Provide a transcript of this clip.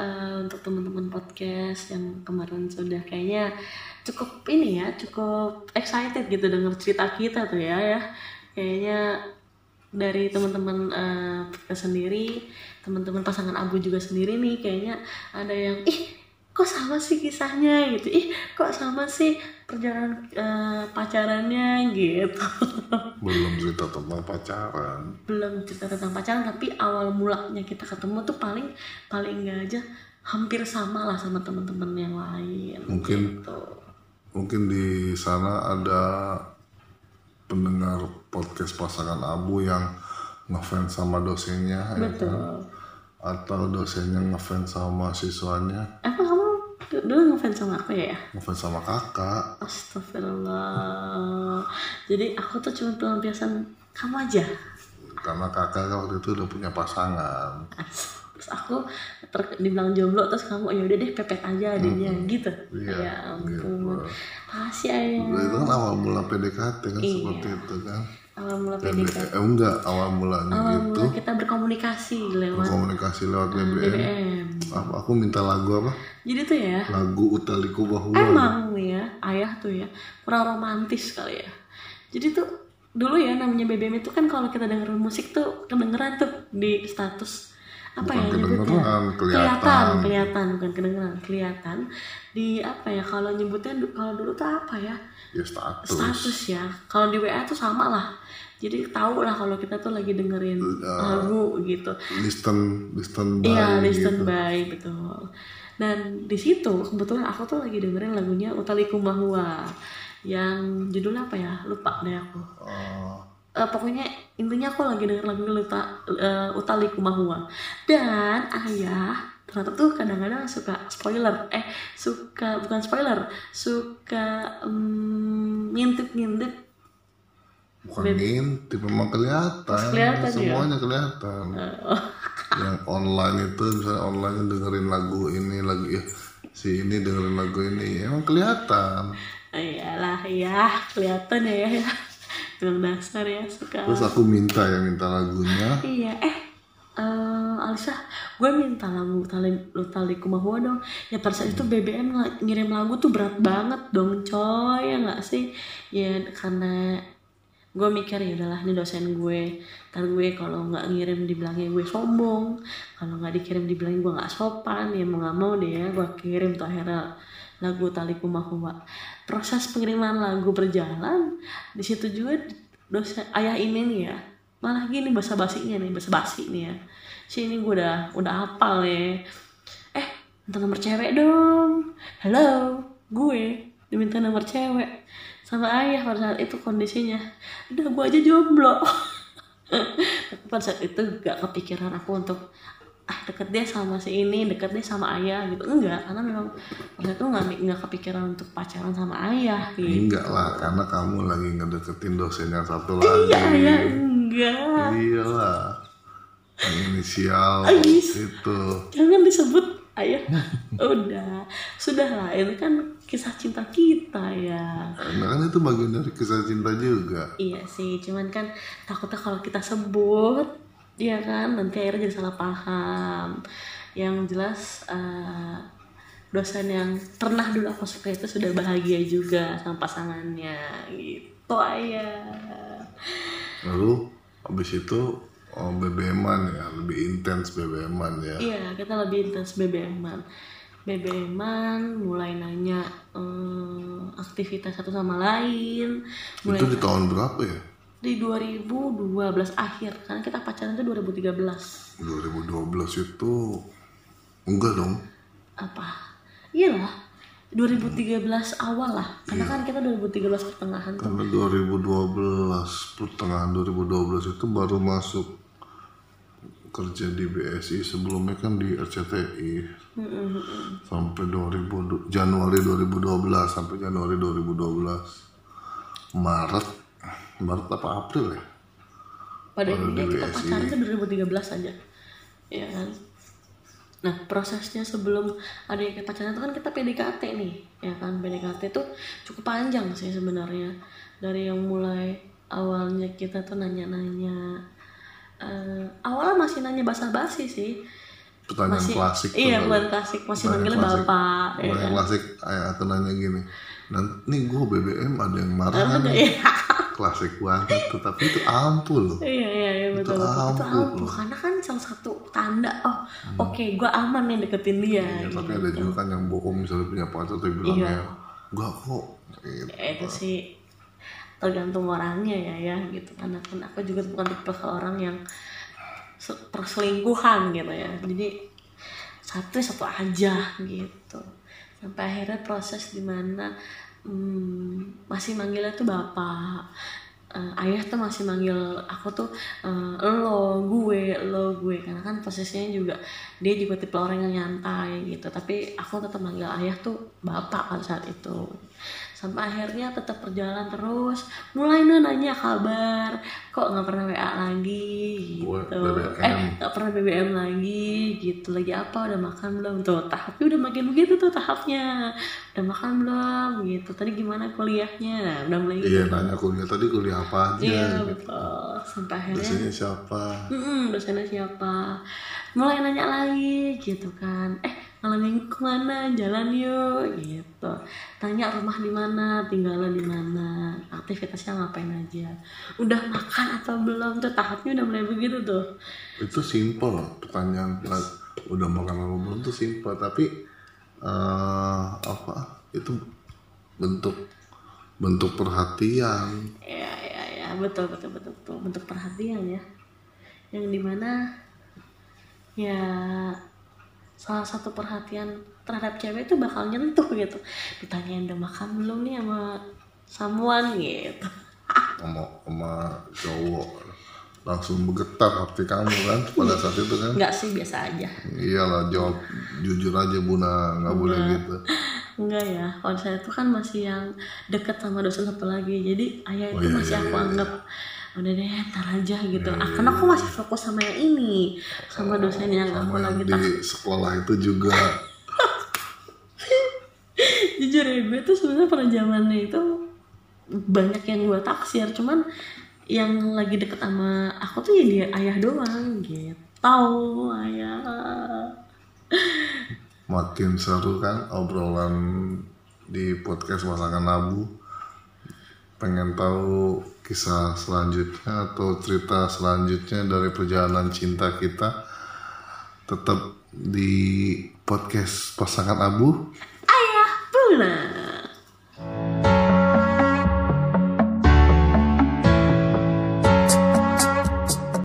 eh, untuk teman-teman podcast yang kemarin sudah kayaknya cukup ini ya, cukup excited gitu denger cerita kita tuh ya ya. Kayaknya dari teman-teman podcast sendiri, teman-teman pasangan abu juga sendiri nih kayaknya ada yang ih kok sama sih kisahnya gitu ih kok sama sih perjalanan eh, pacarannya gitu. Belum cerita tentang pacaran. Belum cerita tentang pacaran tapi awal mulanya kita ketemu tuh paling paling nggak aja hampir sama lah sama teman-teman yang lain Mungkin- gitu. mungkin di sana ada pendengar podcast pasangan abu yang ngefans sama dosennya ya betul. Kan? atau dosennya ngefans sama siswanya. Emang dulu ngefans sama aku ya? Ngefans sama kakak. Astagfirullah. Jadi aku tuh cuma pelampiasan kamu aja? Karena kakak kan waktu itu udah punya pasangan. Terus aku ter- dibilang jomblo terus kamu ya udah deh pepet aja adanya gitu. Iya, ya ampun. Gitu. makasih ayah. itu kan awal mula PDKT kan Iya. seperti itu kan? Awal mula Dan, PDKT eh, enggak awal mulanya awal gitu. mula kita berkomunikasi lewat komunikasi lewat BBM BBM apa aku minta lagu apa? Jadi tuh ya. Lagu Utaliku Bahwa emang nih ya ayah tuh ya. Kurang romantis kali ya. Jadi tuh dulu ya namanya BBM itu kan kalau kita dengerin musik tuh kedengeran tuh di status apa Bukan ya nyebutnya kelihatan kelihatan. bukan kedengeran kelihatan di apa ya kalau nyebutnya kalau dulu tuh apa ya ya status, status ya kalau di WA tuh sama lah jadi tahu lah kalau kita tuh lagi dengerin lagu gitu listen listen by Iya, listen gitu. by betul. Dan di situ kebetulan aku tuh lagi dengerin lagunya Utaliku Mahua yang judulnya apa ya? Lupa deh aku. Oh, Eh, pokoknya intinya aku lagi denger lagu Luta, eh, Utaliku Mahua. Dan ayah ternyata tuh kadang-kadang suka spoiler. Eh suka bukan spoiler suka mm, ngintip-ngintip. Bukan ngintip memang kelihatan, Kelihatan ya? semuanya kelihatan. Yang online itu misalnya online dengerin lagu ini lagu ya si ini dengerin lagu ini emang kelihatan. Iyalah ya kelihatan ya ya Memang dasar ya suka terus aku minta ya minta lagunya. Iya, eh eh Alisa, gue minta lagu Tali Tali Kumahua dong. Ya pada saat itu BBM ngirim lagu tuh berat banget dong, coy, ya nggak sih? Ya karena gue mikir ya udahlah ini dosen gue, ntar gue kalau nggak ngirim dibilangnya gue sombong, kalau nggak dikirim dibilangnya gue nggak sopan, ya mau nggak mau deh ya gue kirim tuh akhirnya lagu Tali Kumahua. Proses pengiriman lagu berjalan, di situ juga dosen ayah ini nih ya malah gini bahasa basinya nih bahasa basi nih ya. Si ini gue udah udah hafal ya eh minta nomor cewek dong. Halo gue diminta nomor cewek sama ayah pada saat itu kondisinya. Udah gue aja jomblo. Pada saat itu gak kepikiran aku untuk ah deket dia sama si ini deket dia sama ayah gitu. Enggak karena memang saat itu nggak nggak kepikiran untuk pacaran sama ayah gitu. Enggak lah karena kamu lagi ngedeketin dosen yang satu lagi. iya ayah enggak iyalah yang inisial Ais. itu. Jangan disebut ayah. Udah sudah lah ini kan kisah cinta kita ya. Nah, kan itu bagian dari kisah cinta juga. Iya sih cuman kan takutnya kalau kita sebut ya kan? Nanti akhirnya jadi salah paham. Yang jelas eh, dosen yang pernah dulu aku suka itu sudah bahagia juga sama pasangannya. Gitu ayah. Lalu habis itu oh, BBM-an ya lebih intens BBM-an ya. Iya, kita lebih intens BBM-an. BBM-an mulai nanya eh, aktivitas satu sama lain. Mulai itu di tahun berapa ya di 2012 akhir karena kita pacaran itu 2013. 2012 itu enggak dong Apa? Iyalah. 2013 awal lah. Karena kan kita 2013 pertengahan tuh. karena 2012 pertengahan 2012 itu baru masuk kerja di BSI sebelumnya kan di RCTI sampai 2000 Januari 2012 sampai Januari 2012 Maret Maret apa April ya Pada intinya kita pacaran itu 2013 aja. Ya kan? Nah, prosesnya sebelum ada yang pacaran itu kan kita PDKT nih, ya kan? PDKT itu cukup panjang sih sebenarnya. Dari yang mulai awalnya kita tuh nanya-nanya. eh, awalnya masih nanya basa-basi sih. pertanyaan masih klasik tuh iya kalau- bukan klasik masih Pertanyaan klasik. bapak ya Pertanyaan kan? klasik aku nanya gini nanti nih gue BBM ada yang marah nih iya klasik banget tuh tapi itu ampuh loh iya iya iya betul Itu betul itu ampuh Hmm. ampuh karena kan salah satu tanda oh oke gue aman nih deketin dia Ya, tapi gitu. ada juga kan yang bohong misalnya punya pacar tapi bilangnya Iya. enggak kok gitu. Ya, itu sih tergantung orangnya ya ya gitu karena kan aku juga bukan tipe orang yang se- perselingkuhan gitu ya jadi satu satu aja gitu sampai akhirnya proses di mana hmm, masih manggilnya tuh bapak. Eh, ayah tuh masih manggil aku tuh eh, lo gue lo gue. Karena kan posisinya juga dia juga tipe orang yang nyantai gitu. Tapi aku tetap manggil ayah tuh bapak pada saat itu sampai akhirnya tetap berjalan terus. Mulai nanya kabar kok nggak pernah WA lagi? Gitu. BBM. eh nggak pernah BBM lagi gitu. Lagi apa? Udah makan belum? Tuh tahapnya udah makin begitu tuh tahapnya. Udah makan belum? Gitu. Tadi gimana kuliahnya? Nah, udah mulai gitu. Iya nanya kuliah. Tadi kuliah apa aja Iya gitu. betul. Sampai akhirnya dosennya siapa? Mm-mm, dosennya siapa? Mulai nanya lagi gitu kan. Eh malam minggu ke mana? Jalan yuk gitu. Tanya rumah di mana tinggalnya di mana aktivitasnya ngapain aja. Udah makan atau belum? Tuh tahapnya udah mulai begitu tuh. Itu simple pertanyaan udah makan apa belum tuh simple tapi eh, apa? Itu bentuk bentuk perhatian. Ya ya ya betul betul betul betul. Bentuk perhatian ya. Yang di mana ya salah satu perhatian terhadap cewek itu bakal nyentuh gitu. Ditanyain udah makan belum nih sama samuan? Gitu. Sama sama cowok. Langsung bergetar hati kamu kan pada saat itu kan? Nggak sih biasa aja. Iyalah jawab jujur aja buna nggak boleh gitu. Enggak ya kalau saya itu kan masih yang deket sama dosen satu lagi. Jadi ayah Oh, itu iya, masih iya, aku iya, anggap udah deh ntar aja gitu. Ah, karena aku masih fokus sama yang ini sama dosen yang aku sama lagi yang di sekolah itu juga. Jujur ya gue tuh sebenarnya pada zamannya itu banyak yang gue taksir cuman yang lagi deket sama aku tuh ya dia ayah doang gitu tahu ayah. Makin seru kan obrolan di podcast pasangan abu pengen tahu kisah selanjutnya atau cerita selanjutnya dari perjalanan cinta kita tetap di podcast pasangan abu. Ayah pulang